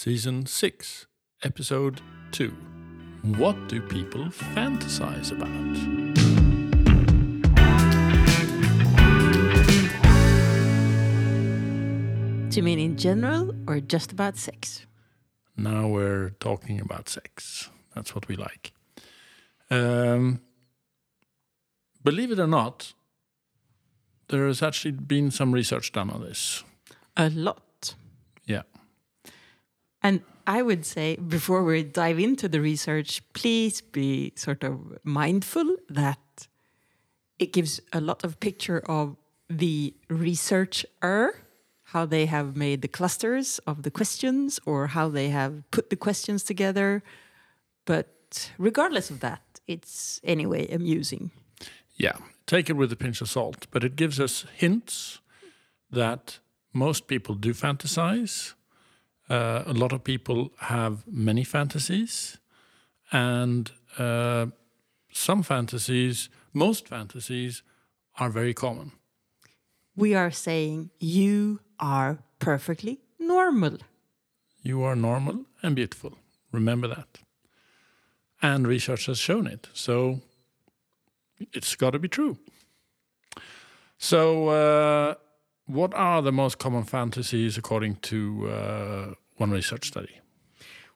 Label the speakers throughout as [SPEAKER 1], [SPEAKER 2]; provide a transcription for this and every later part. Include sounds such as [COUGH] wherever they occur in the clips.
[SPEAKER 1] Season 6, Episode 2. What do people fantasize about?
[SPEAKER 2] Do you mean in general or just about sex?
[SPEAKER 1] Now we're talking about sex. That's what we like. Um, believe it or not, there has actually been some research done on this.
[SPEAKER 2] A lot. And I would say, before we dive into the research, please be sort of mindful that it gives a lot of picture of the researcher, how they have made the clusters of the questions or how they have put the questions together. But regardless of that, it's anyway amusing.
[SPEAKER 1] Yeah, take it with a pinch of salt, but it gives us hints that most people do fantasize. Uh, a lot of people have many fantasies, and uh, some fantasies, most fantasies, are very common.
[SPEAKER 2] We are saying you are perfectly normal.
[SPEAKER 1] You are normal and beautiful. Remember that. And research has shown it. So it's got to be true. So, uh, what are the most common fantasies according to uh, one research study?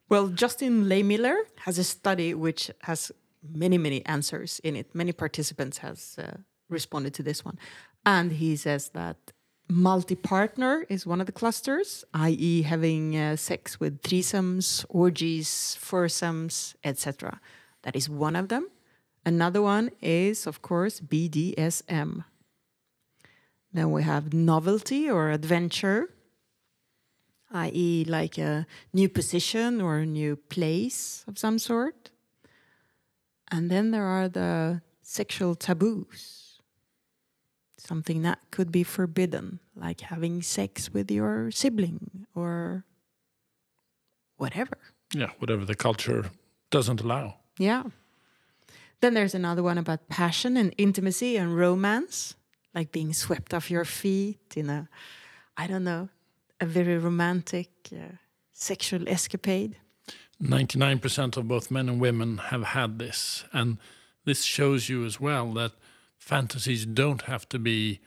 [SPEAKER 2] Well, Justin Lehmiller has a study which has many, many answers in it. Many participants has uh, responded to this one, and he says that multi-partner is one of the clusters, i.e., having uh, sex with threesomes, orgies, foursomes, etc. That is one of them. Another one is, of course, BDSM. Then we have novelty or adventure, i.e., like a new position or a new place of some sort. And then there are the sexual taboos, something that could be forbidden, like having sex with your sibling or whatever.
[SPEAKER 1] Yeah, whatever the culture doesn't allow.
[SPEAKER 2] Yeah. Then there's another one about passion and intimacy and romance, like being swept off your feet in a, I don't know, a very romantic uh, sexual escapade.
[SPEAKER 1] 99% of both men and women have had this. And this shows you as well that fantasies don't have to be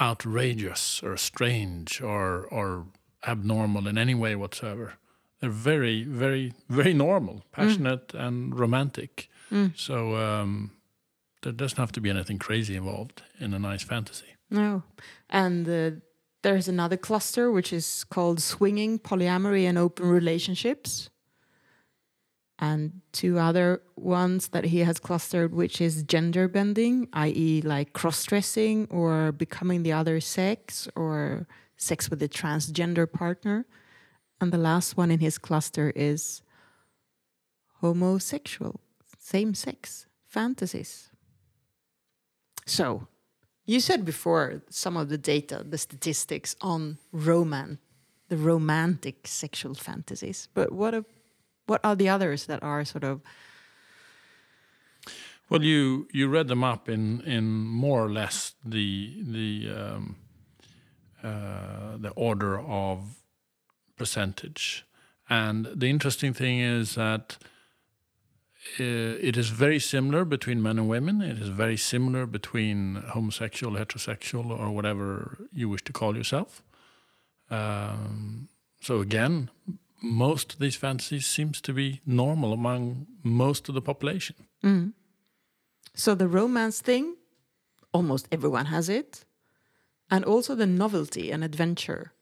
[SPEAKER 1] outrageous or strange or, or abnormal in any way whatsoever. They're very, very, very normal, passionate, and romantic. So um, there doesn't have to be anything crazy involved in a nice fantasy.
[SPEAKER 2] No. And uh, there's another cluster which is called swinging, polyamory, and open relationships. And two other ones that he has clustered, which is gender bending, i.e., like cross dressing or becoming the other sex or sex with a transgender partner. And the last one in his cluster is homosexual, same sex fantasies. So, you said before some of the data, the statistics on roman, the romantic sexual fantasies. But what a, what are the others that are sort of
[SPEAKER 1] Well, you you read them up in in more or less the the um, uh, the order of percentage, and the interesting thing is that it is very similar between men and women. It is very similar between homosexual, heterosexual, or whatever you wish to call yourself. Um, so again, most of these fantasies seems to be normal among most of the population.
[SPEAKER 2] So the romance thing, almost everyone has it. And also the novelty and adventure.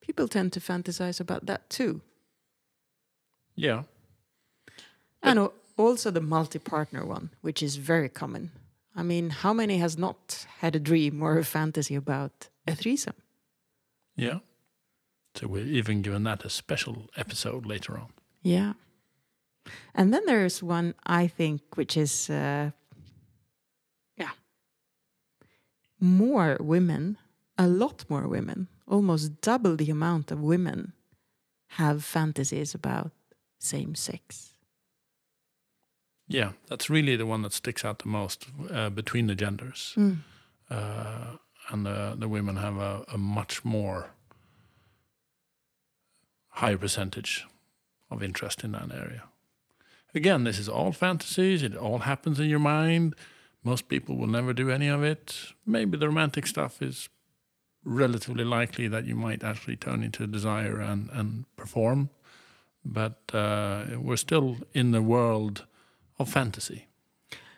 [SPEAKER 2] People tend to fantasize about that too.
[SPEAKER 1] Yeah.
[SPEAKER 2] And also the multi partner one, which is very common. I mean, how many has not had a dream or a fantasy about a threesome?
[SPEAKER 1] Yeah. So we're even given that a special episode later on.
[SPEAKER 2] Yeah. And then there's one I think which is, uh, yeah, more women, a lot more women, almost double the amount of women have fantasies about same sex.
[SPEAKER 1] Yeah, that's really the one that sticks out the most uh, between the genders. Uh, and the, the women have a, a much more higher percentage of interest in that area. Again, this is all fantasies. It all happens in your mind. Most people will never do any of it. Maybe the romantic stuff is relatively likely that you might actually turn into a desire and, and perform. But uh, we're still in the world of fantasy.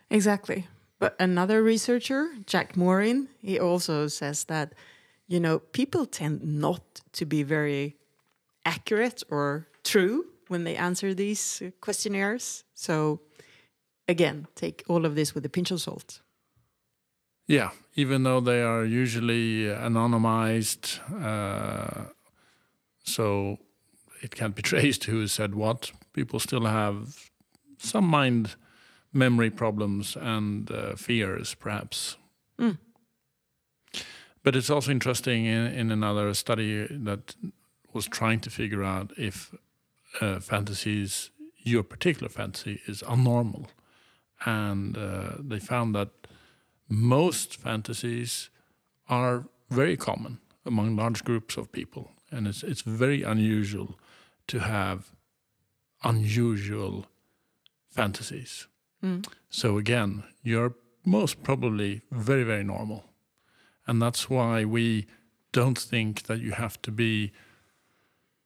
[SPEAKER 2] Exactly. But another researcher, Jack Morin, he also says that, you know, people tend not to be very accurate or true when they answer these questionnaires. So, again, take all of this with a pinch of salt.
[SPEAKER 1] Yeah, even though they are usually anonymized, uh, so it can't be [LAUGHS] traced who said what, people still have some mind memory problems and uh, fears, perhaps.
[SPEAKER 2] Mm.
[SPEAKER 1] But it's also interesting in, in another study that was trying to figure out if uh, fantasies, your particular fantasy, is unnormal. And uh, they found that most fantasies are very common among large groups of people. And it's, it's very unusual to have unusual fantasies.
[SPEAKER 2] Mm.
[SPEAKER 1] So again, you're most probably very, very normal. And that's why we don't think that you have to be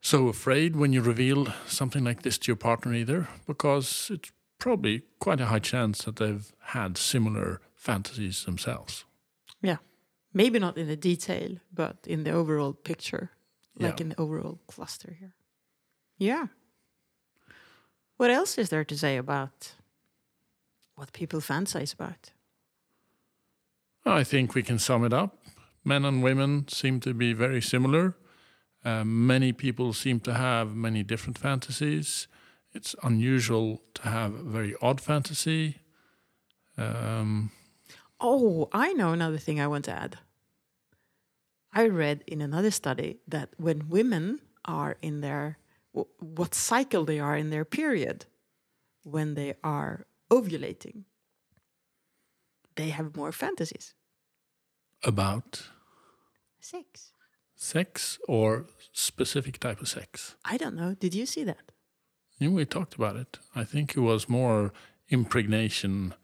[SPEAKER 1] so afraid when you reveal something like this to your partner either, because it's probably quite a high chance that they've had similar fantasies themselves.
[SPEAKER 2] Yeah. Maybe not in the detail, but in the overall picture, like
[SPEAKER 1] Yeah.
[SPEAKER 2] in the overall cluster here. Yeah. What else is there to say about what people fantasize about?
[SPEAKER 1] I think we can sum it up. Men and women seem to be very similar. Uh, many people seem to have many different fantasies. It's unusual to have a very odd fantasy. Um,
[SPEAKER 2] Oh, I know another thing I want to add. I read in another study that when women are in their what cycle they are in their period, when they are ovulating, they have more fantasies.
[SPEAKER 1] about
[SPEAKER 2] Sex.
[SPEAKER 1] sex or specific type of sex.
[SPEAKER 2] I don't know. Did you see that?
[SPEAKER 1] Yeah, we talked about it. I think it was more impregnation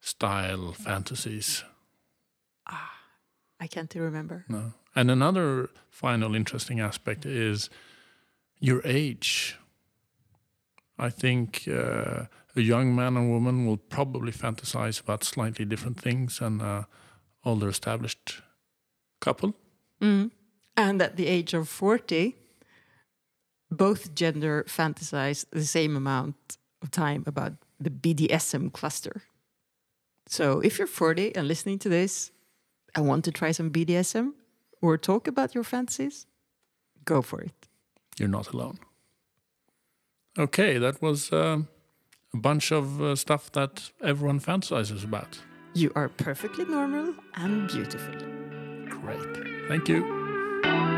[SPEAKER 1] style fantasies.
[SPEAKER 2] Ah, I can't remember.
[SPEAKER 1] No. And another final interesting aspect is your age. I think uh, a young man and woman will probably fantasize about slightly different things than an older established couple.
[SPEAKER 2] Mm. And at the age of 40, both gender fantasize the same amount of time about the BDSM cluster. So if you're 40 and listening to this and want to try some BDSM or talk about your fantasies, go for it.
[SPEAKER 1] You're not alone. Okay, that was um a bunch of uh, stuff that everyone fantasizes about.
[SPEAKER 2] You are perfectly normal and beautiful.
[SPEAKER 1] Great. Thank you.